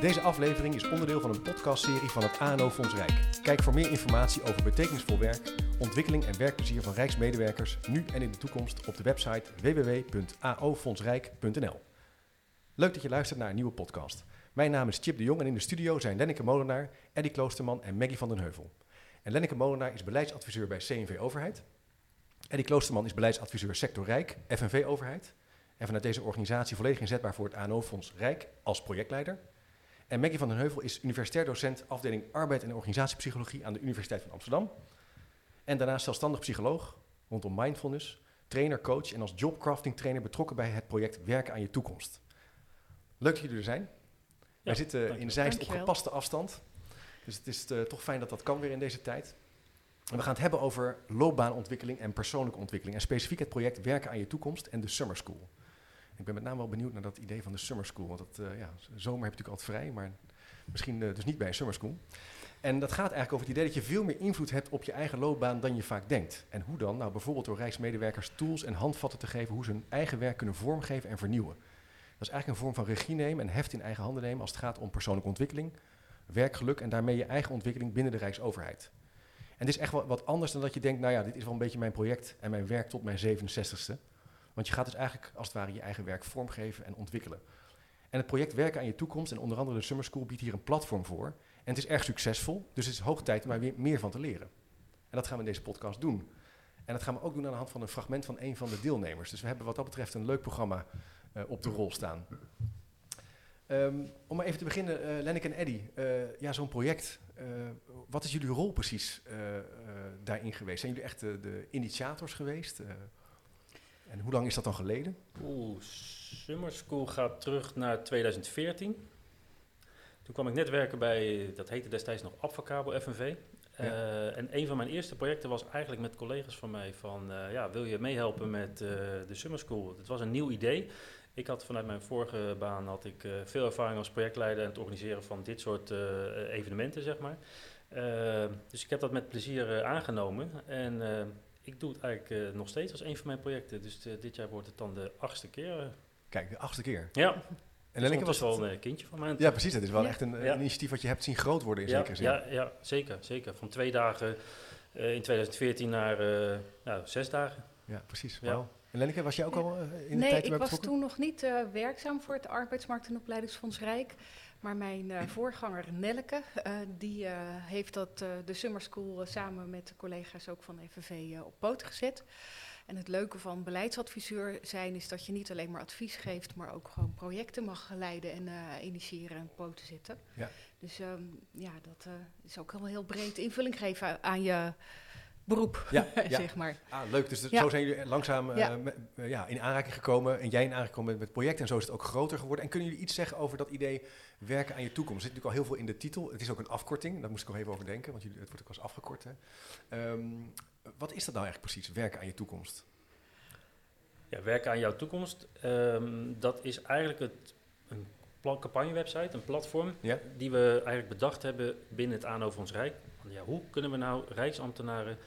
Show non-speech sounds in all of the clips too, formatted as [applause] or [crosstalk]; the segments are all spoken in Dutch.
Deze aflevering is onderdeel van een podcastserie van het ANO Fonds Rijk. Kijk voor meer informatie over betekenisvol werk, ontwikkeling en werkplezier van Rijksmedewerkers nu en in de toekomst op de website www.aofondsrijk.nl. Leuk dat je luistert naar een nieuwe podcast. Mijn naam is Chip de Jong en in de studio zijn Lenneke Molenaar, Eddie Kloosterman en Maggie van den Heuvel. En Lenneke Molenaar is beleidsadviseur bij CNV Overheid. Eddie Kloosterman is beleidsadviseur Sector Rijk, FNV Overheid. En vanuit deze organisatie volledig inzetbaar voor het ANO-fonds Rijk als projectleider. En Maggie van den Heuvel is universitair docent afdeling arbeid en organisatiepsychologie aan de Universiteit van Amsterdam. En daarnaast zelfstandig psycholoog rondom mindfulness, trainer, coach en als jobcrafting trainer betrokken bij het project Werken aan je toekomst. Leuk dat jullie er zijn. Wij zitten in Zeist op gepaste afstand. Dus het is eh, toch fijn dat dat kan weer in deze tijd. En we gaan het hebben over loopbaanontwikkeling en persoonlijke ontwikkeling. En specifiek het project Werken aan je toekomst en de Summer School. Ik ben met name wel benieuwd naar dat idee van de Summer School. Want dat, eh, ja, zomer heb je natuurlijk altijd vrij, maar misschien eh, dus niet bij een Summer School. En dat gaat eigenlijk over het idee dat je veel meer invloed hebt op je eigen loopbaan dan je vaak denkt. En hoe dan? Nou, bijvoorbeeld door Rijksmedewerkers tools en handvatten te geven hoe ze hun eigen werk kunnen vormgeven en vernieuwen. Dat is eigenlijk een vorm van regie nemen en heft in eigen handen nemen als het gaat om persoonlijke ontwikkeling, werkgeluk en daarmee je eigen ontwikkeling binnen de Rijksoverheid. En dit is echt wat, wat anders dan dat je denkt, nou ja, dit is wel een beetje mijn project en mijn werk tot mijn 67ste. Want je gaat dus eigenlijk als het ware je eigen werk vormgeven en ontwikkelen. En het project Werken aan je toekomst en onder andere de Summer School biedt hier een platform voor. En het is erg succesvol, dus het is hoog tijd om daar weer meer van te leren. En dat gaan we in deze podcast doen. En dat gaan we ook doen aan de hand van een fragment van een van de deelnemers. Dus we hebben wat dat betreft een leuk programma eh, op de rol staan. Ehm, om maar even te beginnen, eh Lenneke en Eddy. eh, ja, zo'n project. wat is jullie rol precies daarin geweest? Zijn jullie echt de, de initiators geweest? En hoe lang is dat dan geleden? Oeh, Summer School gaat terug naar 2014. Toen kwam ik net werken bij, dat heette destijds nog Advocabo FNV. Eh, en een van mijn eerste projecten was eigenlijk met collega's van mij van, eh, ja, wil je meehelpen met eh, de Summer School? Het was een nieuw idee. Ik had vanuit mijn vorige baan had ik, veel ervaring als projectleider en het organiseren van dit soort evenementen, zeg maar. Dus ik heb dat met plezier aangenomen. En ik doe het eigenlijk eh, nog steeds als een van mijn projecten. Dus eh, dit jaar wordt het dan de achtste keer. eh. Kijk, de achtste keer. ja, En Lenneke Lenneke was wel een kindje van mij. Ja, precies. Het is wel Ja. echt een, Ja. initiatief wat je hebt zien groot worden in ja, zekere zin. ja, ja, zeker, zeker. Van twee dagen eh, in 2014 naar eh, nou, zes dagen. Ja, precies. Ja. Wauw. En Lenneke, was jij ook al in de nee, tijd ik erbij was betrokken? toen nog niet eh, werkzaam voor het Arbeidsmarkt- en Opleidingsfonds Rijk. Maar mijn eh, [laughs] voorganger Nelke, eh, die eh, heeft dat, de Summer School samen met de collega's ook van FNV op poten gezet. En het leuke van beleidsadviseur zijn is dat je niet alleen maar advies geeft, maar ook gewoon projecten mag leiden en initiëren en poten zetten. Ja. Dus ehm, ja, dat is ook wel heel breed invulling geven aan je beroep, Ja, ja. [laughs] zeg maar. Ah, leuk. Dus Ja. zo zijn jullie langzaam eh, Ja. eh, ja, in aanraking gekomen. En jij in aanraking gekomen met het project. En zo is het ook groter geworden. En kunnen jullie iets zeggen over dat idee werken aan je toekomst? Er zit natuurlijk al heel veel in de titel. Het is ook een afkorting. Daar moest ik nog even over denken. Want jullie, het wordt ook wel eens afgekort. Hè? Ehm, wat is dat nou eigenlijk precies? Werken aan je toekomst? Ja, werken aan jouw toekomst. ehm, dat is eigenlijk het, een campagnewebsite, een platform, Ja. die we eigenlijk bedacht hebben binnen het ANO Fonds Rijk. Ja, hoe kunnen we nou rijksambtenaren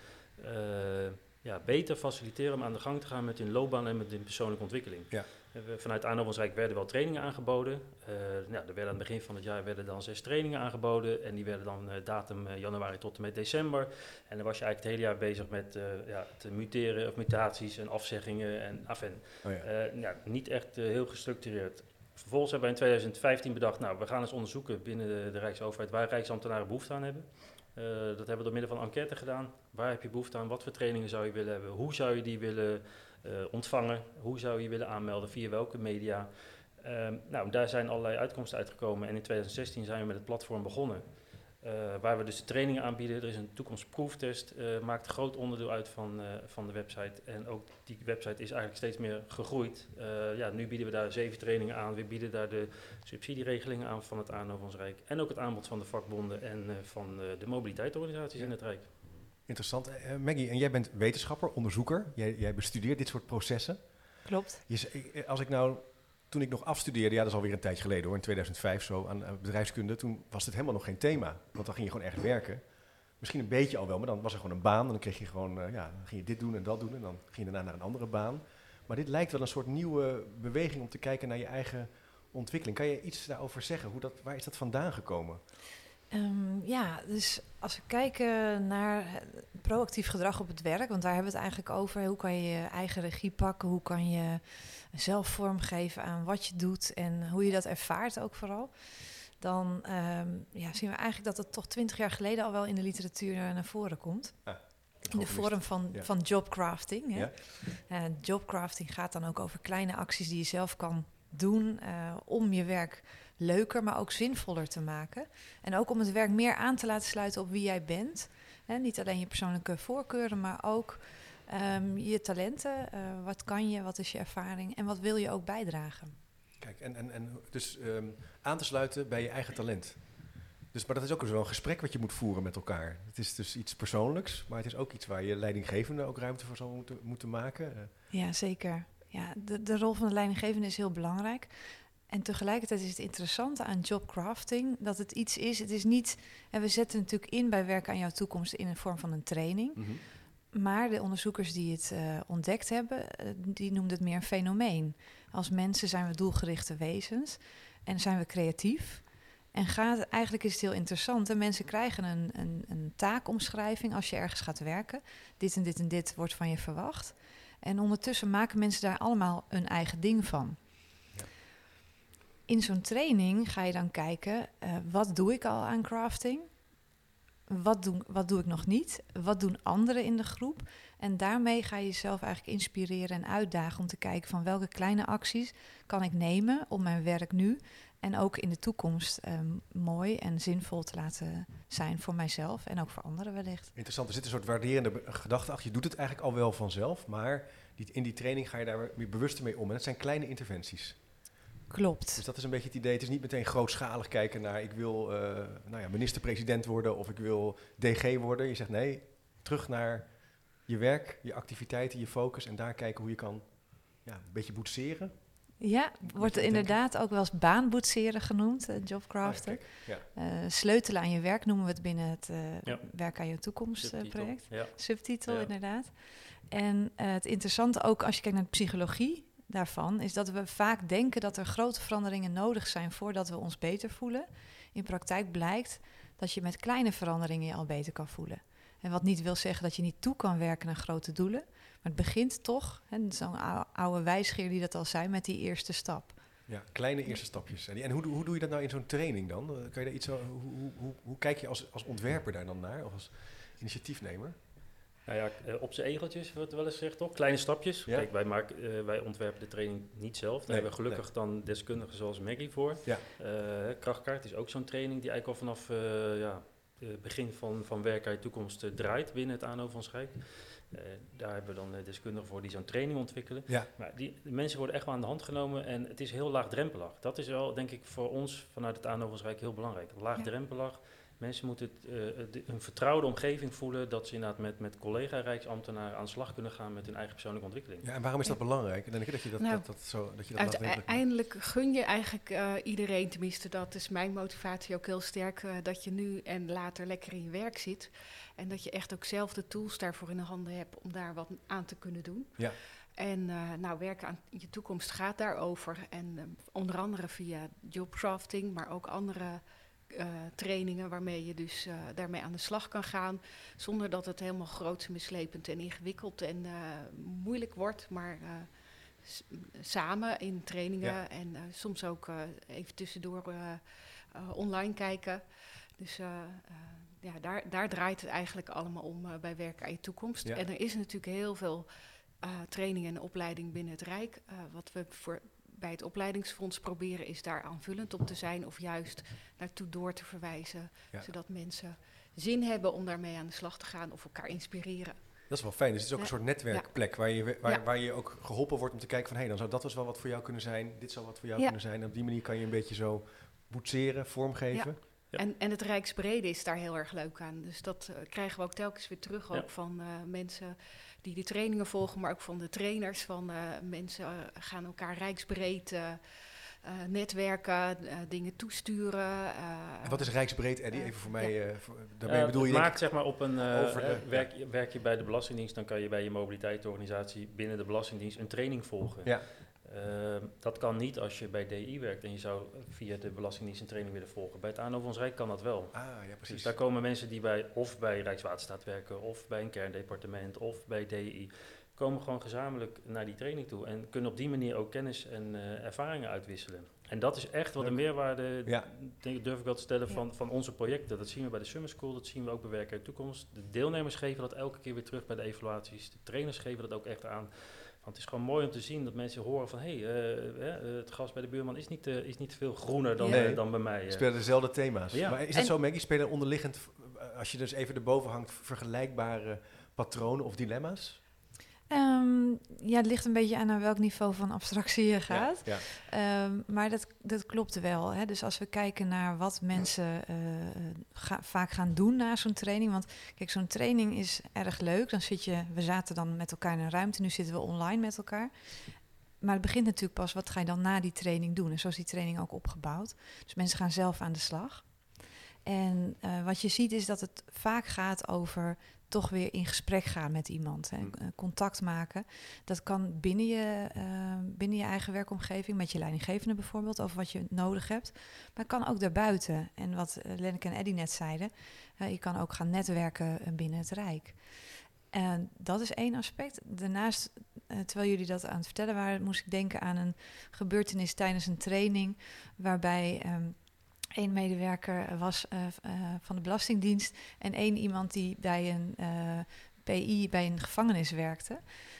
ja, beter faciliteren om aan de gang te gaan met hun loopbaan en met hun persoonlijke ontwikkeling? Ja. Eh, Vanuit Fonds Rijk werden wel trainingen aangeboden. Eh, nou, er werden aan het begin van het jaar werden dan zes trainingen aangeboden. En die werden dan eh, datum eh, januari tot en met december. En dan was je eigenlijk het hele jaar bezig met eh, ja, het muteren of mutaties en afzeggingen en af en Oh, ja. eh, ja, niet echt eh, heel gestructureerd. Vervolgens hebben we in 2015 bedacht, nou, we gaan eens onderzoeken binnen de, de Rijksoverheid waar Rijksambtenaren behoefte aan hebben. Eh, dat hebben we door middel van enquête gedaan. Waar heb je behoefte aan? Wat voor trainingen zou je willen hebben? Hoe zou je die willen eh, ontvangen? Hoe zou je je willen aanmelden? Via welke media? Ehm, nou, daar zijn allerlei uitkomsten uitgekomen. En in 2016 zijn we met het platform begonnen. Eh, waar we dus de trainingen aanbieden. Er is een toekomstproeftest. eh maakt een groot onderdeel uit van, eh, van de website. En ook die website is eigenlijk steeds meer gegroeid. Eh, ja, nu bieden we daar zeven trainingen aan. We bieden daar de subsidieregelingen aan van het ANO van ons Rijk. En ook het aanbod van de vakbonden en eh, van eh, de mobiliteitsorganisaties Ja. in het Rijk. Interessant. Maggie, en jij bent wetenschapper, onderzoeker. Jij, jij bestudeert dit soort processen. Klopt. Je, als ik nou, toen ik nog afstudeerde, ja, dat is alweer een tijdje geleden hoor, in 2005 zo aan bedrijfskunde, toen was het helemaal nog geen thema. Want dan ging je gewoon echt werken. Misschien een beetje al wel, maar dan was er gewoon een baan. En dan kreeg je gewoon, eh, ja, dan ging je dit doen en dat doen. En dan ging je daarna naar een andere baan. Maar dit lijkt wel een soort nieuwe beweging om te kijken naar je eigen ontwikkeling. Kan je iets daarover zeggen? Hoe dat, waar is dat vandaan gekomen? Ehm, ja, dus als we kijken naar proactief gedrag op het werk, want daar hebben we het eigenlijk over. Hoe kan je je eigen regie pakken? Hoe kan je zelf vormgeven aan wat je doet en hoe je dat ervaart ook vooral. Dan ehm, ja, zien we eigenlijk dat het toch twintig jaar geleden al wel in de literatuur naar voren komt. Ah, in de vorm van, Ja. van jobcrafting. Hè? Ja. En jobcrafting gaat dan ook over kleine acties die je zelf kan doen eh, om je werk leuker, maar ook zinvoller te maken. En ook om het werk meer aan te laten sluiten op wie jij bent. Niet alleen je persoonlijke voorkeuren, maar ook ehm, je talenten. Eh, wat kan je, wat is je ervaring en wat wil je ook bijdragen? Kijk, en, en, en dus ehm, aan te sluiten bij je eigen talent. Dus, maar dat is ook zo'n gesprek wat je moet voeren met elkaar. Het is dus iets persoonlijks, maar het is ook iets waar je leidinggevende ook ruimte voor zal moeten, moeten maken. Eh, Ja, zeker. Ja, de, de rol van de leidinggevende is heel belangrijk. En tegelijkertijd is het interessante aan jobcrafting dat het iets is. Het is niet. En we zetten natuurlijk in bij werken aan jouw toekomst in de vorm van een training. mhm. Maar de onderzoekers die het eh, ontdekt hebben, eh, die noemden het meer een fenomeen. Als mensen zijn we doelgerichte wezens en zijn we creatief. En gaat, eigenlijk is het heel interessant. En mensen krijgen een, een, een taakomschrijving als je ergens gaat werken. Dit en dit en dit wordt van je verwacht. En ondertussen maken mensen daar allemaal een eigen ding van. In zo'n training ga je dan kijken, eh, wat doe ik al aan crafting? Wat doe, wat doe ik nog niet? Wat doen anderen in de groep? En daarmee ga je jezelf eigenlijk inspireren en uitdagen om te kijken van welke kleine acties kan ik nemen om mijn werk nu en ook in de toekomst ehm, mooi en zinvol te laten zijn voor mijzelf en ook voor anderen wellicht. Interessant, er zit een soort waarderende gedachte achter. Je doet het eigenlijk al wel vanzelf, maar in die training ga je daar weer bewuster mee om. En dat zijn kleine interventies. Klopt. Dus dat is een beetje het idee. Het is niet meteen grootschalig kijken naar ik wil eh, nou ja, minister-president worden of ik wil DG worden. Je zegt nee, terug naar je werk, je activiteiten, je focus en daar kijken hoe je kan ja, een beetje boetseren. Ja, wordt er inderdaad ook wel eens baanboetseren genoemd, eh, Ah, ja, jobcraften. kijk, ja. Eh, sleutelen aan je werk noemen we het binnen het eh, Ja. Werk aan je toekomst eh, Subtitel. project. Ja. Subtitel, Ja. inderdaad. En eh, het interessante ook als je kijkt naar de psychologie daarvan, is dat we vaak denken dat er grote veranderingen nodig zijn voordat we ons beter voelen. In praktijk blijkt dat je met kleine veranderingen je al beter kan voelen. En wat niet wil zeggen dat je niet toe kan werken naar grote doelen. Maar het begint toch, hè, zo'n ou- oude wijsgeer die dat al zei, met die eerste stap. Ja, kleine eerste stapjes. En, en hoe, hoe doe je dat nou in zo'n training dan? Eh, Kan je daar iets hoe, hoe, hoe, hoe kijk je als, als ontwerper daar dan naar? Of als initiatiefnemer? Nou ja, eh, op zijn egeltjes wordt wel eens gezegd, toch? Kleine stapjes. Ja. Kijk, wij, maken, eh, wij ontwerpen de training niet zelf. Daar Nee, hebben we gelukkig dan deskundigen zoals Maggie voor. Ja. Eh, Krachtkaart is ook zo'n training die eigenlijk al vanaf eh, ja, het begin van, van werk aan je toekomst draait binnen het ANO van Schijk. Eh, daar hebben we dan deskundigen voor die zo'n training ontwikkelen. Ja. Maar die de mensen worden echt wel aan de hand genomen en het is heel laagdrempelig. Dat is wel, denk ik, voor ons vanuit het ANO van Schijk heel belangrijk. Laagdrempelig. Mensen moeten het, eh, de- een vertrouwde omgeving voelen dat ze inderdaad met, met collega-rijksambtenaren aan de slag kunnen gaan met hun eigen persoonlijke ontwikkeling. Ja, en waarom is dat belangrijk? En dan denk ik dat je dat, Nou, dat, dat, zo, dat, je dat. Uiteindelijk gun je eigenlijk eh, iedereen, tenminste dat is mijn motivatie ook heel sterk, eh, dat je nu en later lekker in je werk zit. En dat je echt ook zelf de tools daarvoor in de handen hebt om daar wat aan te kunnen doen. Ja. En eh, nou, werken aan je toekomst gaat daarover. En onder andere via jobcrafting, maar ook andere eh, trainingen waarmee je dus eh, daarmee aan de slag kan gaan. Zonder dat het helemaal groots en mislepend en ingewikkeld en eh, moeilijk wordt. Maar samen in trainingen Ja. en soms ook even tussendoor online kijken. Dus ja, daar, daar draait het eigenlijk allemaal om bij Werken aan je toekomst. Ja. En er is natuurlijk heel veel training en opleiding binnen het Rijk. Wat we voor, bij het opleidingsfonds proberen is daar aanvullend op te zijn of juist naartoe door te verwijzen. Ja. Zodat mensen zin hebben om daarmee aan de slag te gaan of elkaar inspireren. Dat is wel fijn. Dus het is ook een soort netwerkplek waar je, waar, Ja. waar je ook geholpen wordt om te kijken van... hé, dan zou dat dus wel wat voor jou kunnen zijn. Dit zou wat voor jou Ja. kunnen zijn. En op die manier kan je een beetje zo boetseren, vormgeven. Ja. En, en het Rijksbrede is daar heel erg leuk aan. Dus dat eh, krijgen we ook telkens weer terug Ja. ook van eh, mensen die die trainingen volgen, maar ook van de trainers. Van eh, mensen eh, gaan elkaar rijksbreed eh, netwerken, eh, dingen toesturen. eh, En wat is rijksbreed, Eddie? Even voor mij. eh, voor- daarmee bedoel je maakt zeg maar op een eh, over de- werk, werk je bij de Belastingdienst, dan kan je bij je mobiliteitsorganisatie binnen de Belastingdienst een training volgen. Ja. Ehm, dat kan niet als je bij DI werkt en je zou via de Belastingdienst een training willen volgen. Bij het ANO van ons Rijk kan dat wel. Ah, ja, Dus precies. daar komen mensen die bij, of bij Rijkswaterstaat werken, of bij een kerndepartement, of bij DI, komen gewoon gezamenlijk naar die training toe en kunnen op die manier ook kennis en eh, ervaringen uitwisselen. En dat is echt wat de meerwaarde, Ja. denk- durf ik wel te stellen, van, van onze projecten. Dat zien we bij de Summer School, dat zien we ook bij Werken uit de Toekomst. De deelnemers geven dat elke keer weer terug bij de evaluaties. De trainers geven dat ook echt aan. Want het is gewoon mooi om te zien dat mensen horen van... hé, hey, eh, eh, het gras bij de buurman is niet, eh, is niet veel groener dan, Nee. dan bij mij. eh. Spelen dezelfde thema's. Ja. Maar is dat En- zo, Maggie? Spelen onderliggend, als je dus even erboven hangt, vergelijkbare patronen of dilemma's? Ehm, ja, het ligt een beetje aan naar welk niveau van abstractie je gaat. Ja, Ehm, maar dat, dat klopt wel. Hè? Dus als we kijken naar wat mensen eh, ga- vaak gaan doen na zo'n training. Want kijk, zo'n training is erg leuk. Dan zit je, we zaten dan met elkaar in een ruimte, nu zitten we online met elkaar. Maar het begint natuurlijk pas, wat ga je dan na die training doen? En zo is die training ook opgebouwd. Dus mensen gaan zelf aan de slag. En eh, wat je ziet is dat het vaak gaat over toch weer in gesprek gaan met iemand. Hè? Mm. Eh, Contact maken. Dat kan binnen je, eh, binnen je eigen werkomgeving, met je leidinggevende bijvoorbeeld, over wat je nodig hebt. Maar kan ook daarbuiten. En wat uh, Lenneke en Eddie net zeiden, uh, je kan ook gaan netwerken binnen het Rijk. En dat is één aspect. Daarnaast, terwijl jullie dat aan het vertellen waren, moest ik denken aan een gebeurtenis tijdens een training, waarbij um, één medewerker was uh, uh, van de Belastingdienst en één iemand die bij een uh, PI, bij een gevangenis werkte.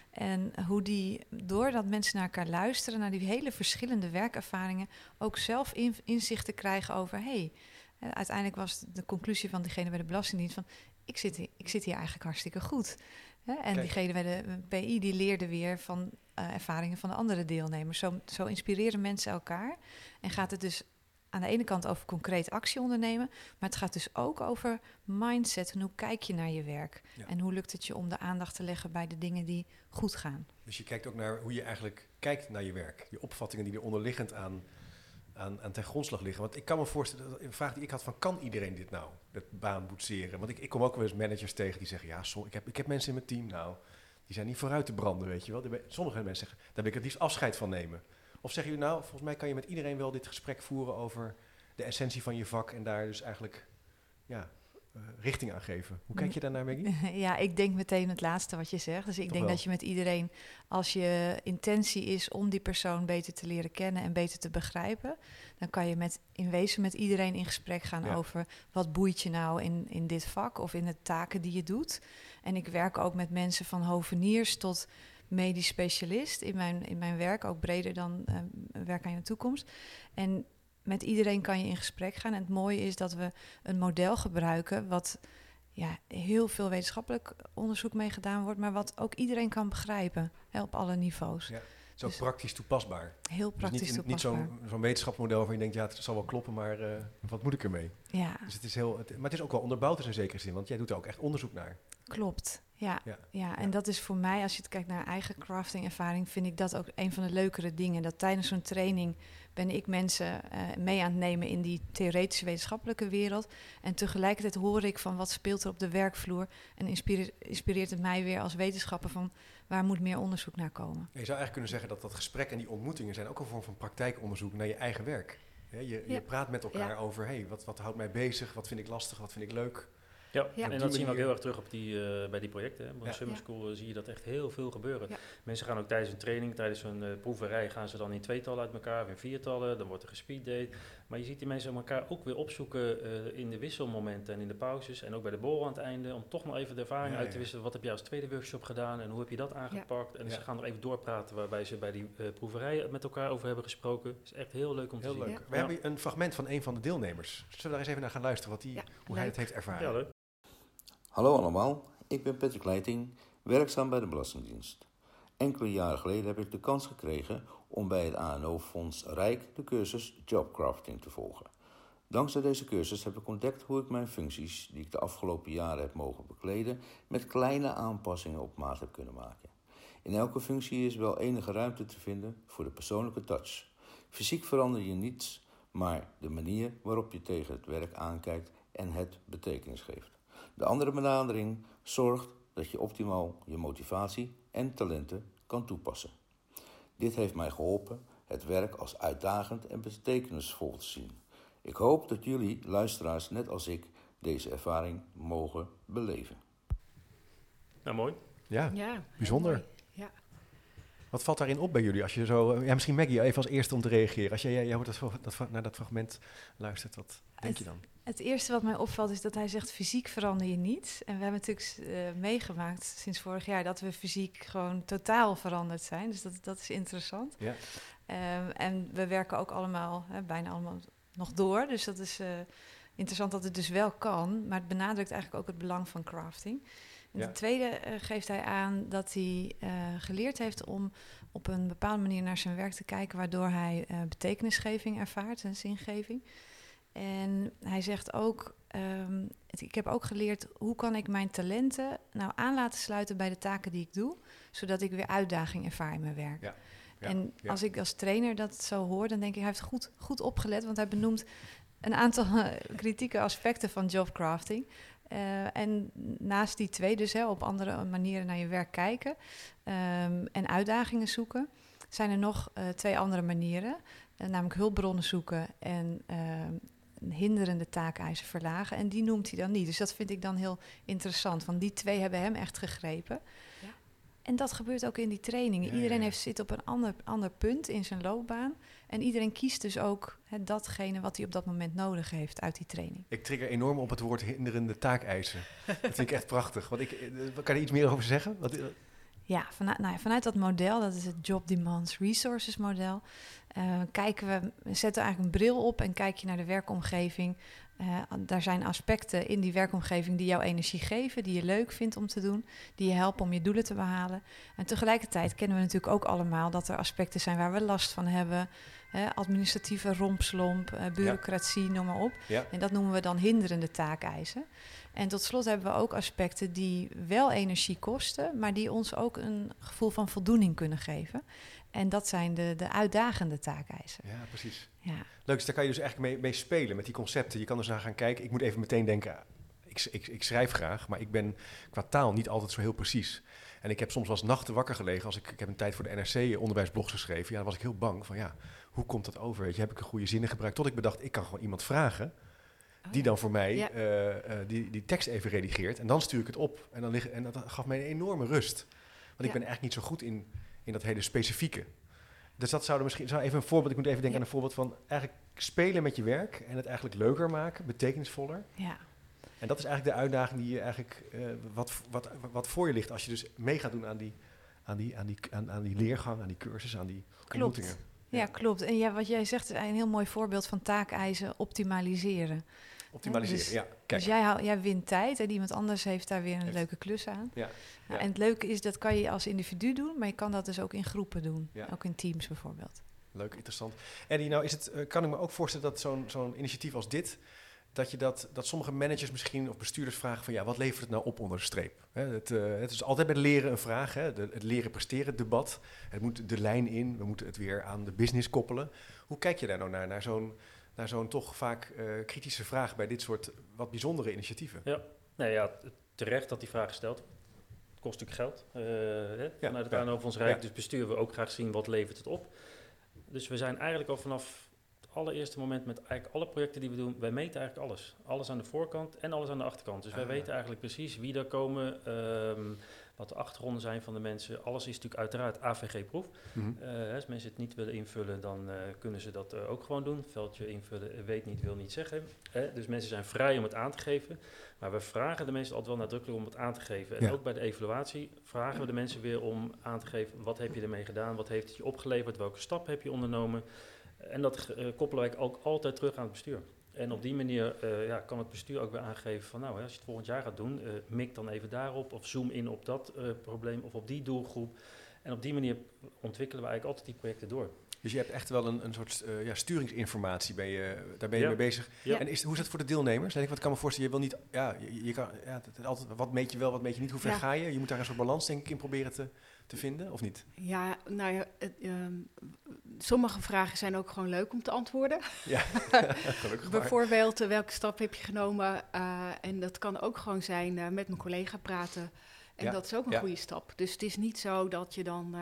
En hoe die, doordat mensen naar elkaar luisteren, naar die hele verschillende werkervaringen, ook zelf in, inzichten krijgen over, hé, hey, uiteindelijk was de conclusie van diegene bij de Belastingdienst van, ik zit hier, ik zit hier eigenlijk hartstikke goed. Hè? En Kijk. diegene bij de PI, die leerde weer van ervaringen van de andere deelnemers. Zo, zo inspireren mensen elkaar. En gaat het dus aan de ene kant over concreet actie ondernemen, maar het gaat dus ook over mindset en hoe kijk je naar je werk. Ja. En hoe lukt het je om de aandacht te leggen bij de dingen die goed gaan. Dus je kijkt ook naar hoe je eigenlijk kijkt naar je werk. Die opvattingen die er onderliggend aan, aan, aan ten grondslag liggen. Want ik kan me voorstellen, een vraag die ik had van, kan iedereen dit nou, dat baan boetseren? Want ik, ik kom ook wel eens managers tegen die zeggen, ja, so, ik, heb, ik heb mensen in mijn team nou, die zijn niet vooruit te branden, weet je wel. Sommige mensen zeggen, daar wil ik het liefst afscheid van nemen. Of zeggen jullie nou, volgens mij kan je met iedereen wel dit gesprek voeren over de essentie van je vak en daar dus eigenlijk ja, uh, richting aan geven. Hoe kijk je daarnaar, Maggie? [laughs] Ja, ik denk meteen het laatste wat je zegt. Dus ik Toch denk wel. dat je met iedereen, als je intentie is om die persoon beter te leren kennen en beter te begrijpen, dan kan je met, in wezen met iedereen in gesprek gaan ja. over wat boeit je nou in, in dit vak of in de taken die je doet. En ik werk ook met mensen van hoveniers tot medisch specialist in mijn, in mijn werk, ook breder dan uh, werk aan je toekomst. En met iedereen kan je in gesprek gaan. En het mooie is dat we een model gebruiken wat ja, heel veel wetenschappelijk onderzoek mee gedaan wordt, maar wat ook iedereen kan begrijpen hè, op alle niveaus. Ja. Het is ook dus praktisch toepasbaar. Heel praktisch dus niet, toepasbaar. Niet zo'n zo'n wetenschapsmodel waar je denkt, ja, het zal wel kloppen, maar uh, wat moet ik ermee? Ja. Dus het is heel, het, maar het is ook wel onderbouwd in zekere zin, want jij doet er ook echt onderzoek naar. Klopt, ja. Ja. ja. En dat is voor mij, als je het kijkt naar eigen crafting ervaring, vind ik dat ook een van de leukere dingen. Dat tijdens zo'n training ben ik mensen uh, mee aan het nemen in die theoretische wetenschappelijke wereld. En tegelijkertijd hoor ik van wat speelt er op de werkvloer. En inspireert, inspireert het mij weer als wetenschapper van waar moet meer onderzoek naar komen. Je zou eigenlijk kunnen zeggen dat dat gesprek en die ontmoetingen zijn ook een vorm van praktijkonderzoek naar je eigen werk. Je, Ja. je praat met elkaar over, hey, wat, wat houdt mij bezig, wat vind ik lastig, wat vind ik leuk. Ja, Ja. en dat zien we ook heel erg terug op die, eh, bij die projecten. Hè. Bij Ja. Summer. School eh, zie je dat echt heel veel gebeuren. Ja. Mensen gaan ook tijdens een training, tijdens een eh, proeverij, gaan ze dan in tweetallen uit elkaar, of in viertallen. Dan wordt er gespeeddate. Maar je ziet die mensen elkaar ook weer opzoeken eh, in de wisselmomenten en in de pauzes. En ook bij de borrel aan het einde, om toch nog even de ervaring Ja, uit te ja. wisselen. Wat heb jij als tweede workshop gedaan en hoe heb je dat aangepakt? En Ja. ze gaan nog even doorpraten waarbij ze bij die eh proeverij met elkaar over hebben gesproken. Het is echt heel leuk om Heel te zien. leuk. Ja. We Ja. hebben een fragment van een van de deelnemers. Zullen we daar eens even naar gaan luisteren, wat die, Ja, hoe hij het heeft ervaren? Hallo allemaal, ik ben Patrick Leiting, werkzaam bij de Belastingdienst. Enkele jaren geleden heb ik de kans gekregen om bij het ANO-fonds Rijk de cursus Jobcrafting te volgen. Dankzij deze cursus heb ik ontdekt hoe ik mijn functies, die ik de afgelopen jaren heb mogen bekleden, met kleine aanpassingen op maat heb kunnen maken. In elke functie is wel enige ruimte te vinden voor de persoonlijke touch. Fysiek verander je niets, maar de manier waarop je tegen het werk aankijkt en het betekenis geeft. De andere benadering zorgt dat je optimaal je motivatie en talenten kan toepassen. Dit heeft mij geholpen het werk als uitdagend en betekenisvol te zien. Ik hoop dat jullie, luisteraars, net als ik, deze ervaring mogen beleven. Nou, mooi. Ja, Ja, bijzonder. Ja. wat valt daarin op bij jullie? Als je zo, ja, misschien Maggie, even als eerste om te reageren. Als jij, jij, jij hoort dat, dat, naar dat fragment luistert, wat denk je dan? Het eerste wat mij opvalt is dat hij zegt fysiek verander je niet. En we hebben natuurlijk eh, meegemaakt sinds vorig jaar dat we fysiek gewoon totaal veranderd zijn. Dus dat, dat is interessant. Ja. Ehm, en we werken ook allemaal, hè, bijna allemaal nog door. Dus dat is eh, interessant dat het dus wel kan. Maar het benadrukt eigenlijk ook het belang van crafting. En Ja. ten tweede eh, geeft hij aan dat hij geleerd heeft om op een bepaalde manier naar zijn werk te kijken, waardoor hij betekenisgeving ervaart en zingeving. En hij zegt ook, ehm, het- ik heb ook geleerd hoe kan ik mijn talenten nou aan laten sluiten bij de taken die ik doe, zodat ik weer uitdaging ervaar in mijn werk. Ja, ja, en ja. als ik als trainer dat zo hoor, dan denk ik, hij heeft goed, goed opgelet, want hij benoemt een aantal [laughs] eh, kritieke aspecten van jobcrafting. Eh, en naast die twee dus hè, op andere manieren naar je werk kijken ehm, en uitdagingen zoeken, zijn er nog eh, twee andere manieren. Namelijk hulpbronnen zoeken en ehm, hinderende taakeisen verlagen. En die noemt hij dan niet. Dus dat vind ik dan heel interessant. Want die twee hebben hem echt gegrepen. Ja. En dat gebeurt ook in die trainingen. Ja, iedereen ja. Heeft, zit op een ander, ander punt in zijn loopbaan. En iedereen kiest dus ook hè, datgene wat hij op dat moment nodig heeft uit die training. Ik trigger enorm op het woord hinderende taakeisen. dat vind ik echt prachtig. Want ik, eh, kan je er iets meer over zeggen? Wat, eh, Ja, vanuit, nou ja, vanuit dat model, dat is het Job Demands Resources model, eh, kijken we, zetten eigenlijk een bril op en kijk je naar de werkomgeving. Eh, daar zijn aspecten in die werkomgeving die jouw energie geven, die je leuk vindt om te doen, die je helpen om je doelen te behalen. En tegelijkertijd kennen we natuurlijk ook allemaal dat er aspecten zijn waar we last van hebben. Hè, administratieve rompslomp, eh, bureaucratie, noem maar op. ja. En dat noemen we dan hinderende taakeisen. En tot slot hebben we ook aspecten die wel energie kosten, maar die ons ook een gevoel van voldoening kunnen geven. En dat zijn de, de uitdagende taakeisen. ja, precies. Ja. Leuk, dus daar kan je dus eigenlijk mee, mee spelen met die concepten. Je kan dus naar gaan kijken. Ik moet even meteen denken, ik, ik, ik schrijf graag, maar ik ben qua taal niet altijd zo heel precies. En ik heb soms wel eens nachten wakker gelegen als ik, ik heb een tijd voor de NRC onderwijsblogs geschreven. Ja, dan was ik heel bang van ja, hoe komt dat over? Weet je, heb ik een goede zinnen gebruikt? Tot ik bedacht, ik kan gewoon iemand vragen die dan voor mij Ja. eh, eh, die, die tekst even redigeert. En dan stuur ik het op. En, dan lig, en dat gaf mij een enorme rust. Want ik ben eigenlijk niet zo goed in, in dat hele specifieke. Dus dat zou er misschien, zou even een voorbeeld, ik moet even denken Ja. aan een voorbeeld van eigenlijk spelen met je werk en het eigenlijk leuker maken, betekenisvoller. ja. En dat is eigenlijk de uitdaging die je eigenlijk, eh, wat, wat, wat voor je ligt als je dus mee gaat doen aan die, aan die, aan die, aan, aan die leergang, aan die cursus, aan die ontmoetingen. Ja, klopt. En ja, wat jij zegt is een heel mooi voorbeeld van taakeisen optimaliseren. Optimaliseren, Dus- ja. Kijk, Dus jij, haal- jij wint tijd en iemand anders heeft daar weer een Heeft- leuke klus aan. Ja, Ja. En het leuke is, dat kan je als individu doen, maar je kan dat dus ook in groepen doen. Ja. Ook in teams bijvoorbeeld. leuk, interessant. Eddie, nou is het, eh, kan ik me ook voorstellen dat zo'n zo'n initiatief als dit, dat, je dat, dat sommige managers misschien of bestuurders vragen van ja, wat levert het nou op onder de streep? Hè, het, eh, het is altijd bij leren een vraag, hè, de, het leren presteren debat. Het moet de lijn in, we moeten het weer aan de business koppelen. Hoe kijk je daar nou naar, naar zo'n naar zo'n toch vaak eh, kritische vraag bij dit soort wat bijzondere initiatieven? Ja, t- terecht dat die vraag gesteld wordt. Het kost natuurlijk geld. eh, hè, vanuit het ja. ANO van ons Rijk. Ja. Dus bestuur we ook graag zien wat levert het op. Dus we zijn eigenlijk al vanaf het allereerste moment met eigenlijk alle projecten die we doen, wij meten eigenlijk alles. Alles aan de voorkant en alles aan de achterkant. Dus wij Ah. weten eigenlijk precies wie er komen, ehm, wat de achtergronden zijn van de mensen. Alles is natuurlijk uiteraard AVG-proef. Mhm. Eh, als mensen het niet willen invullen, dan eh, kunnen ze dat eh, ook gewoon doen. Veldje invullen, weet niet, wil niet zeggen. Dus mensen zijn vrij om het aan te geven. Maar we vragen de mensen altijd wel nadrukkelijk om het aan te geven. En Ja. ook bij de evaluatie vragen we de mensen weer om aan te geven... wat heb je ermee gedaan, wat heeft het je opgeleverd, welke stap heb je ondernomen. En dat koppelen wij ook altijd terug aan het bestuur. En op die manier eh, ja, kan het bestuur ook weer aangeven van... nou, hè, als je het volgend jaar gaat doen, eh, mik dan even daarop... of zoom in op dat eh, probleem of op die doelgroep... En op die manier ontwikkelen we eigenlijk altijd die projecten door. Dus je hebt echt wel een, een soort eh, ja, sturingsinformatie, ben je, daar ben je Ja. mee bezig. Ja. En is, hoe is dat voor de deelnemers? Denk ik, wat kan me voorstellen, je wil niet, ja, je, je kan, ja, altijd, wat meet je wel, wat meet je niet, hoe ver Ja. ga je? Je moet daar een soort balans denk ik in proberen te, te vinden, of niet? Ja, nou ja, het, ehm, sommige vragen zijn ook gewoon leuk om te antwoorden. Ja, [laughs] gelukkig. Bijvoorbeeld, eh, welke stap heb je genomen? Eh, en dat kan ook gewoon zijn eh, met mijn collega praten. En Ja, dat is ook een ja. goede stap. Dus het is niet zo dat je dan,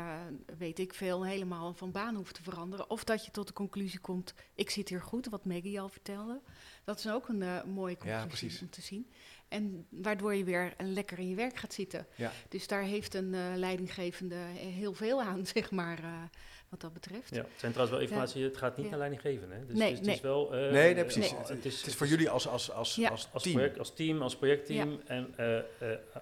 weet ik veel, helemaal van baan hoeft te veranderen. Of dat je tot de conclusie komt, ik zit hier goed, wat Maggie al vertelde. Dat is ook een mooie conclusie om te zien. En waardoor je weer eh, lekker in je werk gaat zitten. Ja. Dus daar heeft een eh, leidinggevende heel veel aan, [laughs] zeg maar, eh, wat dat betreft. Ja, het zijn trouwens wel informatie, het gaat niet Ja. naar leidinggeven. Hè? Dus Nee, het, is, het nee. is wel... eh, Nee, nee, precies. Het, het is, het is voor jullie als, als, als, Ja. als als, team. project, als team, als projectteam en eh, eh,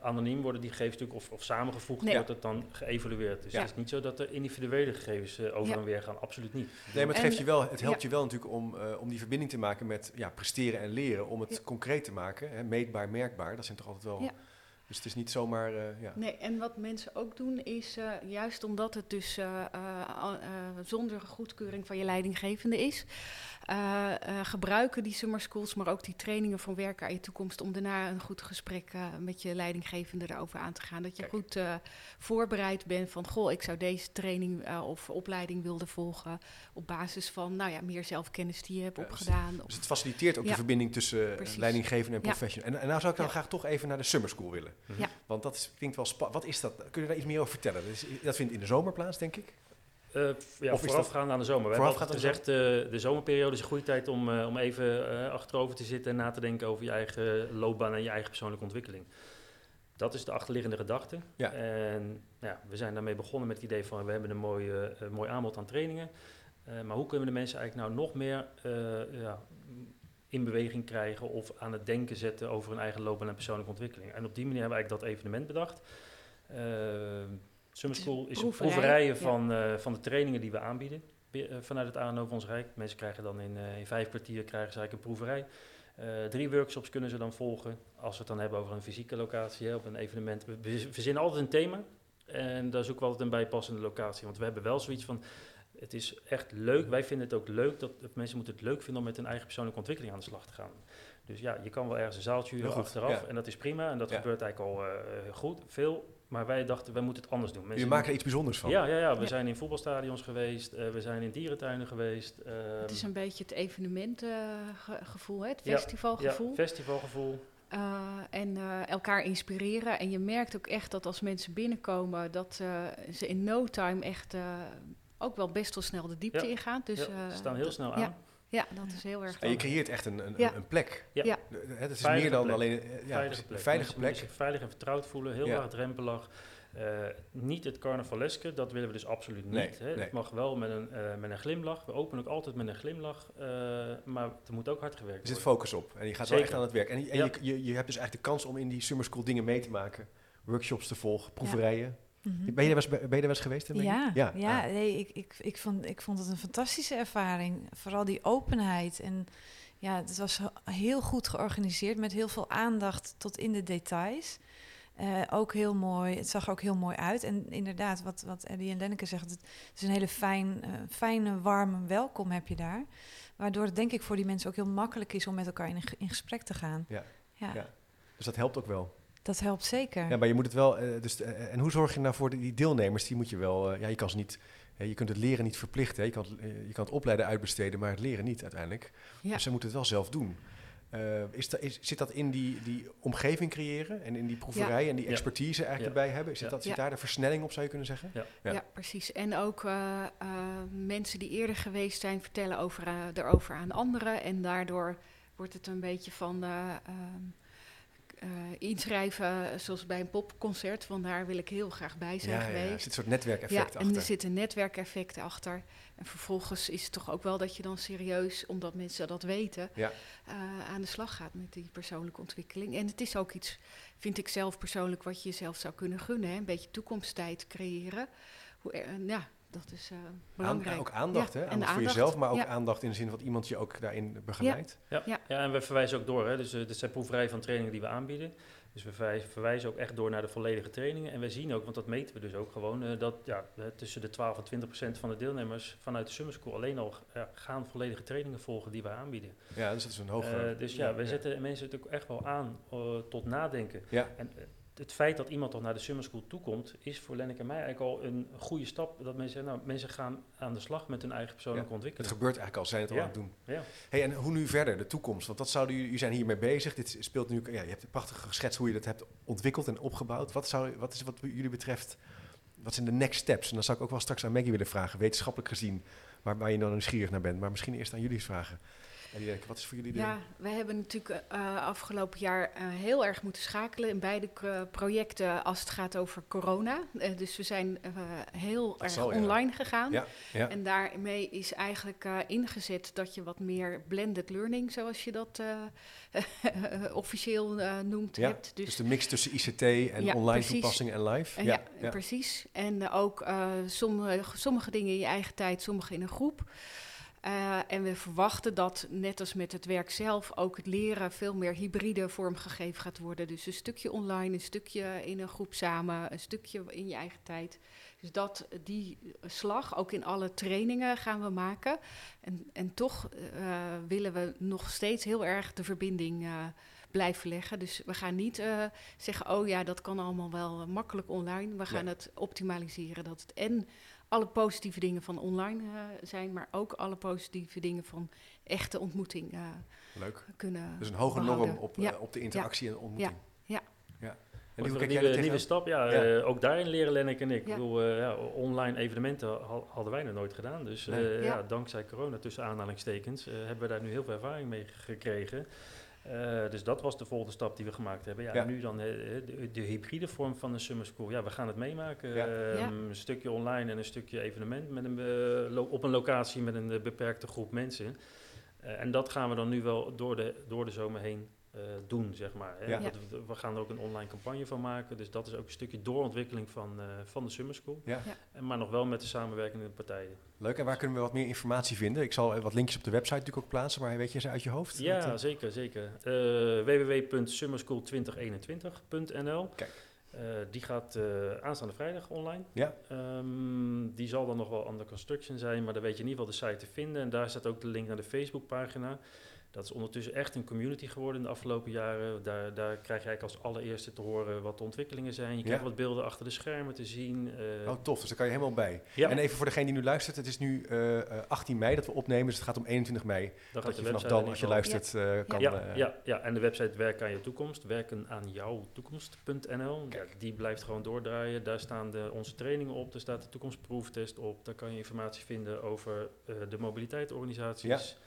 anoniem worden die gegevens natuurlijk, of, of samengevoegd, Nee. wordt het dan geëvalueerd. Dus Ja. het is niet zo dat er individuele gegevens over Ja. en weer gaan, absoluut niet. Nee, maar het, En- geeft je wel, het helpt ja. je wel natuurlijk om, eh, om die verbinding te maken met ja, presteren en leren. Om het Ja. concreet te maken, hè, meetbaar, merkbaar. Dat zijn toch altijd wel... Dus het is niet zomaar... eh, ja. Nee, en wat mensen ook doen is, eh, juist omdat het dus eh, zonder goedkeuring van je leidinggevende is, eh, eh, gebruiken die summer schools, maar ook die trainingen van werken aan je toekomst, om daarna een goed gesprek eh, met je leidinggevende erover aan te gaan. Dat je Kijk. goed voorbereid bent van, goh, ik zou deze training of opleiding willen volgen op basis van, nou ja, meer zelfkennis die je hebt opgedaan. Dus het faciliteert ook de verbinding tussen Precies. leidinggevende en professional. En, en nou zou ik dan graag toch even naar de summer school willen. Ja. Want dat is- klinkt wel spannend. Wat is dat? Kun je daar iets meer over vertellen? Dat, is- dat vindt in de zomer plaats, denk ik. F- ja, voorafgaand aan de zomer. We hebben gezegd, eh, de zomerperiode is een goede tijd om, eh, om even achterover te zitten en na te denken over je eigen loopbaan en je eigen persoonlijke ontwikkeling. Dat is de achterliggende gedachte. Ja. En ja, we zijn daarmee begonnen met het idee van we hebben een mooi, mooi aanbod aan trainingen. Maar hoe kunnen we de mensen eigenlijk nou nog meer ja, in beweging krijgen of aan het denken zetten over hun eigen loopbaan en persoonlijke ontwikkeling? En op die manier hebben we eigenlijk dat evenement bedacht. Summer Het is een School is een proeverij, proeverijen ja. van, eh, van de trainingen die we aanbieden eh, vanuit het ANO van ons Rijk. Mensen krijgen dan in, eh, in vijf kwartier krijgen ze eigenlijk een proeverij. Eh, drie workshops kunnen ze dan volgen. Als we het dan hebben over een fysieke locatie, hè, op een evenement. We, we verzinnen altijd een thema. En daar zoeken we altijd een bijpassende locatie. Want we hebben wel zoiets van, het is echt leuk. Wij vinden het ook leuk, dat of mensen moeten het leuk vinden om met hun eigen persoonlijke ontwikkeling aan de slag te gaan. Dus ja, je kan wel ergens een zaaltje huren achteraf. ja. En dat is prima. En dat Ja. gebeurt eigenlijk al eh, goed, veel. Maar wij dachten, wij moeten het anders doen. Jullie maken er iets bijzonders van. Ja, ja, ja, we Ja. zijn in voetbalstadions geweest, eh, we zijn in dierentuinen geweest. Het is ehm, een beetje het evenementgevoel, het festivalgevoel. Ja, festivalgevoel. Uh, en uh, elkaar inspireren. En je merkt ook echt dat als mensen binnenkomen, dat uh, ze in no time echt uh, ook wel best wel snel de diepte Ja. ingaan. Dus, ja, uh, ze staan heel snel aan. Ja, dat is heel erg En je creëert echt een, een, Ja. een plek. Ja. Het is Veilige meer dan plek. alleen eh, ja, veilige plek. een veilige Mensen plek. zich veilig en vertrouwd voelen, heel Ja. laagdrempelig. Eh, niet het carnavaleske, dat willen we dus absoluut niet. Nee, hè. nee. Het mag wel met een, eh, met een glimlach. We openen ook altijd met een glimlach. eh, maar er moet ook hard gewerkt Er zit worden. focus op. En je gaat wel Zeker. echt aan het werk. En, je- en Ja. je, je, je hebt dus eigenlijk de kans om in die summer school dingen mee te maken. Workshops te volgen, proeverijen. Mhm. Ben, je er wel eens, ben je er eens geweest? Ja, ja, ja. Ah. nee, ik, ik, ik, vond, ik vond het een fantastische ervaring. Vooral die openheid. En ja, het was heel goed georganiseerd met heel veel aandacht tot in de details. Eh, ook heel mooi, het zag er ook heel mooi uit. En inderdaad, wat, wat Eddie en Lenneke zeggen, het is een hele fijn, eh, fijne, warme welkom heb je daar. Waardoor het denk ik voor die mensen ook heel makkelijk is om met elkaar in, in gesprek te gaan. Ja, ja, ja. Dus dat helpt ook wel. Dat helpt zeker. Ja, maar je moet het wel. eh, dus, eh, en hoe zorg je nou voor die, deelnemers? Die moet je wel. eh, ja, je kan ze niet. hè, je kunt het leren niet verplichten. hè. Je, kan, het, eh, je kan het opleiden uitbesteden, maar het leren niet uiteindelijk. Ja. Dus ze moeten het wel zelf doen. Eh, is da, is, zit dat in die, die omgeving creëren en in die proeverij en die Ja. expertise eigenlijk Ja. erbij hebben? Zit, Ja. dat, zit Ja. daar de versnelling op, zou je kunnen zeggen? Ja. Ja. Ja. precies. En ook eh, eh, mensen die eerder geweest zijn, vertellen over, eh, erover aan anderen. En daardoor wordt het een beetje van eh, eh, inschrijven, zoals bij een popconcert. Van daar wil ik heel graag bij zijn Ja, ja, geweest. er zit een soort netwerkeffect ja, achter. en er zit een netwerkeffect achter. En vervolgens is het toch ook wel dat je dan serieus, omdat mensen dat weten, Ja. eh, aan de slag gaat met die persoonlijke ontwikkeling. En het is ook iets, vind ik zelf persoonlijk, wat je jezelf zou kunnen gunnen. Hè? Een beetje toekomsttijd creëren. Hoe, eh, ja, dat is eh, belangrijk. Aan, ook aandacht, Ja, hè? Aandacht voor aandacht. jezelf, maar ook Ja. aandacht in de zin dat iemand je ook daarin begeleidt. Ja, Ja. ja. en we verwijzen ook door. Hè. Dus eh, dit zijn proeverijen van trainingen die we aanbieden. Dus we verwijzen, verwijzen ook echt door naar de volledige trainingen. En we zien ook, want dat meten we dus ook gewoon, eh, dat ja, tussen de 12 en 20 procent van de deelnemers vanuit de Summer School alleen al ja, gaan volledige trainingen volgen die we aanbieden. Ja, dus dat is een hoge... Eh, dus ja, we zetten mensen natuurlijk echt wel aan tot nadenken. Ja. En het feit dat iemand toch naar de summer school toekomt, is voor Lennek en mij eigenlijk al een goede stap. Dat mensen, nou, mensen gaan aan de slag met hun eigen persoonlijke Het ontwikkeling. gebeurt eigenlijk al, zijn het al Ja. aan het doen. Ja. Hey, en hoe nu verder, de toekomst? Want dat zouden jullie, jullie zijn hiermee bezig. Dit speelt nu, ja, je hebt een prachtige geschetst hoe je dat hebt ontwikkeld en opgebouwd. Wat, zou, wat is wat jullie betreft, wat zijn de next steps? En dan zou ik ook wel straks aan Maggie willen vragen, wetenschappelijk gezien, waar, waar je dan nieuwsgierig naar bent. Maar misschien eerst aan jullie vragen. Wat is voor jullie de... Ja, we hebben natuurlijk eh, afgelopen jaar eh, heel erg moeten schakelen in beide projecten als het gaat over corona. Eh, dus we zijn heel erg zal, ja. online gegaan. Ja, ja. En daarmee is eigenlijk ingezet dat je wat meer blended learning, zoals je dat [laughs] officieel noemt, Ja, hebt. Dus de mix tussen ICT en online precies. toepassingen en live. Ja, precies. En ook sommige, sommige dingen in je eigen tijd, sommige in een groep. Eh, en we verwachten dat, net als met het werk zelf, ook het leren veel meer hybride vormgegeven gaat worden. Dus een stukje online, een stukje in een groep samen, een stukje in je eigen tijd. Dus dat, die slag, ook in alle trainingen gaan we maken. En, en toch eh, willen we nog steeds heel erg de verbinding eh, blijven leggen. Dus we gaan niet zeggen, oh ja, dat kan allemaal wel makkelijk online. We gaan het optimaliseren dat het en alle positieve dingen van online eh, zijn, maar ook alle positieve dingen van echte ontmoeting eh, Leuk. kunnen Dus een hoge behouden. norm op, Ja. eh, op de interactie en ontmoeting. Ja. ja. En een kijk jij nieuwe, nieuwe stap, ja, Ja. eh, ook daarin leren Lennek en ik. Ik bedoel, eh, ja, online evenementen ha- hadden wij nog nooit gedaan. Dus eh, Nee. ja. Ja. dankzij corona, tussen aanhalingstekens, eh, hebben we daar nu heel veel ervaring mee gekregen. Eh, dus dat was de volgende stap die we gemaakt hebben. Ja, Ja. en nu dan eh, de, de hybride vorm van de summer school. Ja, we gaan het meemaken. Ja. Ehm, Ja. Een stukje online en een stukje evenement met een, eh, op een locatie met een eh, beperkte groep mensen. Eh, en dat gaan we dan nu wel door de, door de zomer heen eh, doen, zeg maar. Hè. Ja. Dat we, we gaan er ook een online campagne van maken. Dus dat is ook een stukje doorontwikkeling van, eh, van de Summer School. Ja. Ja. En, maar nog wel met de samenwerkende partijen. Leuk. En waar kunnen we wat meer informatie vinden? Ik zal eh, wat linkjes op de website natuurlijk ook plaatsen, maar weet je ze uit je hoofd? Ja, Dat, zeker, zeker. Uh, www.summerschool2021.nl Kijk. Eh, die gaat eh, aanstaande vrijdag online. Ja. Ehm, die zal dan nog wel under construction zijn, maar daar weet je in ieder geval de site te vinden. En daar staat ook de link naar de Facebookpagina. Dat is ondertussen echt een community geworden in de afgelopen jaren. Daar, daar krijg je eigenlijk als allereerste te horen wat de ontwikkelingen zijn. Je krijgt Ja. wat beelden achter de schermen te zien. eh, Oh, tof. Dus daar kan je helemaal bij. ja, En even voor degene die nu luistert, het is nu eh, eh, 18 mei dat we opnemen, dus het gaat om 21 mei. dan Dat gaat je de vanaf website dan, als je luistert, eh, kan... ja, eh, ja, ja, en de website Werk aan je toekomst, werken aan jouw toekomst.nl. Ja, die blijft gewoon doordraaien. Daar staan de, onze trainingen op, daar staat de toekomstproeftest op. Daar kan je informatie vinden over eh, de mobiliteitsorganisaties.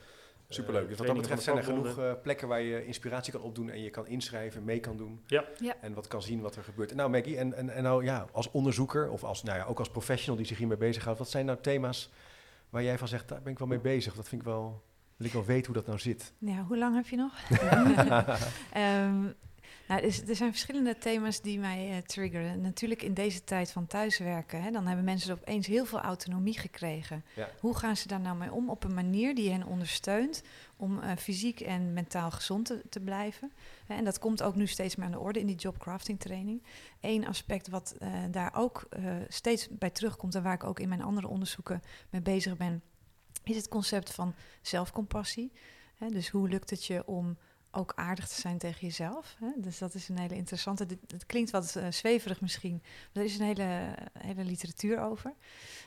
Superleuk. Dus wat dat betreft zijn er genoeg eh, plekken waar je inspiratie kan opdoen en je kan inschrijven, mee kan doen. Ja. Ja. En wat kan zien wat er gebeurt. En nou Maggie, en, en, en nou ja, als onderzoeker of als, nou ja, ook als professional die zich hiermee bezighoudt, wat zijn nou thema's waar jij van zegt, daar ben ik wel mee bezig. Dat vind ik wel, wil ik wel weten hoe dat nou zit. Ja, hoe lang heb je nog? [laughs] [laughs] Ehm, nou, er, zijn verschillende thema's die mij eh, triggeren. Natuurlijk in deze tijd van thuiswerken, hè, dan hebben mensen opeens heel veel autonomie gekregen. Ja. Hoe gaan ze daar nou mee om op een manier die hen ondersteunt om eh, fysiek en mentaal gezond te, te blijven? Hè, en dat komt ook nu steeds meer aan de orde in die jobcrafting training. Eén aspect wat eh, daar ook steeds bij terugkomt en waar ik ook in mijn andere onderzoeken mee bezig ben, is het concept van zelfcompassie. Hè, dus hoe lukt het je om ook aardig te zijn tegen jezelf? Hè? Dus dat is een hele interessante. Het klinkt wat eh, zweverig misschien, maar er is een hele, hele literatuur over.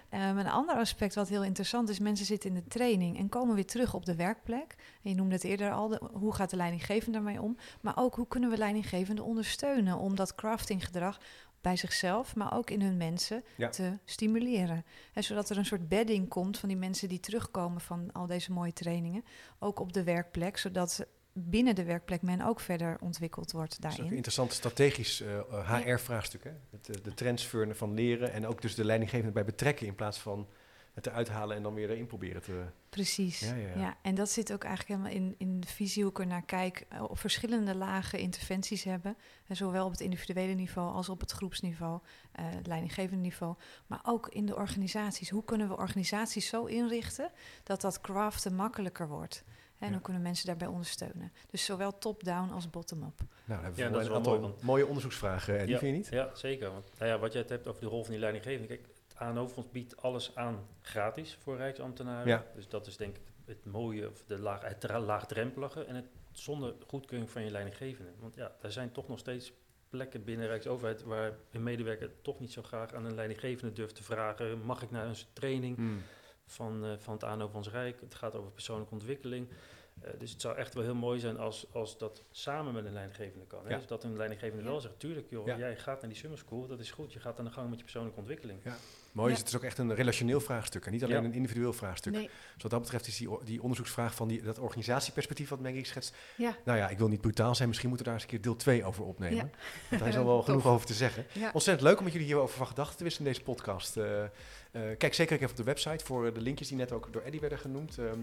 Ehm, een ander aspect wat heel interessant is, mensen zitten in de training en komen weer terug op de werkplek. En je noemde het eerder al, de- hoe gaat de leidinggevende daarmee om? Maar ook hoe kunnen we leidinggevenden ondersteunen om dat craftinggedrag bij zichzelf, maar ook in hun mensen Ja. te stimuleren. En zodat er een soort bedding komt van die mensen die terugkomen van al deze mooie trainingen, ook op de werkplek, zodat binnen de werkplek men ook verder ontwikkeld wordt Dat is ook een daarin. interessant strategisch eh, eh, HR-vraagstuk. Het, eh, de transfer van leren en ook dus de leidinggevende bij betrekken in plaats van het eruit halen en dan weer erin proberen te... Precies. Ja, ja, ja. Ja, en dat zit ook eigenlijk helemaal in, in de visie hoe ik er naar kijk. eh, Op verschillende lagen interventies hebben. En zowel op het individuele niveau als op het groepsniveau, eh het leidinggevende niveau. Maar ook in de organisaties. Hoe kunnen we organisaties zo inrichten dat dat craften makkelijker wordt? En Ja. hoe kunnen mensen daarbij ondersteunen? Dus zowel top-down als bottom-up. Nou, dan hebben we Ja, dat is een aantal mooi, want- mooie onderzoeksvragen. eh, die Ja. vind je niet? Ja, zeker. Want, nou ja, wat jij het hebt over de rol van die leidinggevende. Kijk, het ANO-fonds biedt alles aan gratis voor Rijksambtenaren. Ja. Dus dat is denk ik het mooie, of de laag, het laagdrempelige en het zonder goedkeuring van je leidinggevende. Want ja, er zijn toch nog steeds plekken binnen Rijksoverheid waar een medewerker toch niet zo graag aan een leidinggevende durft te vragen: mag ik naar een training Hmm. Van, eh, van het ANO van ons Rijk? Het gaat over persoonlijke ontwikkeling. Eh, dus het zou echt wel heel mooi zijn als, als dat samen met een leidinggevende kan. Hè? Ja. Dus dat een leidinggevende Ja. wel zegt, tuurlijk joh, Ja. jij gaat naar die summer school, dat is goed. Je gaat aan de gang met je persoonlijke ontwikkeling. Mooi is, Ja. het is ook echt een relationeel vraagstuk en niet alleen Ja. een individueel vraagstuk. Nee, Dus wat dat betreft is die, die onderzoeksvraag van die, dat organisatieperspectief wat Maggie schetst. ja. Nou ja, ik wil niet brutaal zijn, misschien moeten we daar eens een keer deel 2 over opnemen. Ja. [laughs] Want daar is al [laughs] wel genoeg over te zeggen. ja. Ontzettend leuk om met jullie hierover van gedachten te wisselen in deze podcast. Eh, eh, kijk zeker even op de website voor de linkjes die net ook door Eddie werden genoemd. Ehm,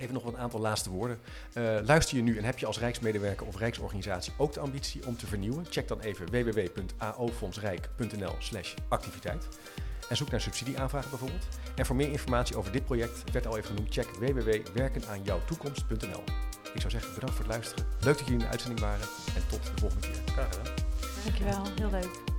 even nog een aantal laatste woorden. Eh, luister je nu en heb je als Rijksmedewerker of Rijksorganisatie ook de ambitie om te vernieuwen? Check dan even www.aofondsrijk.nl slash activiteit. En zoek naar subsidieaanvragen bijvoorbeeld. En voor meer informatie over dit project, werd al even genoemd, check www.werkenaanjouwtoekomst.nl. Ik zou zeggen, bedankt voor het luisteren. Leuk dat jullie in de uitzending waren en tot de volgende keer. Graag gedaan. Dankjewel, heel leuk.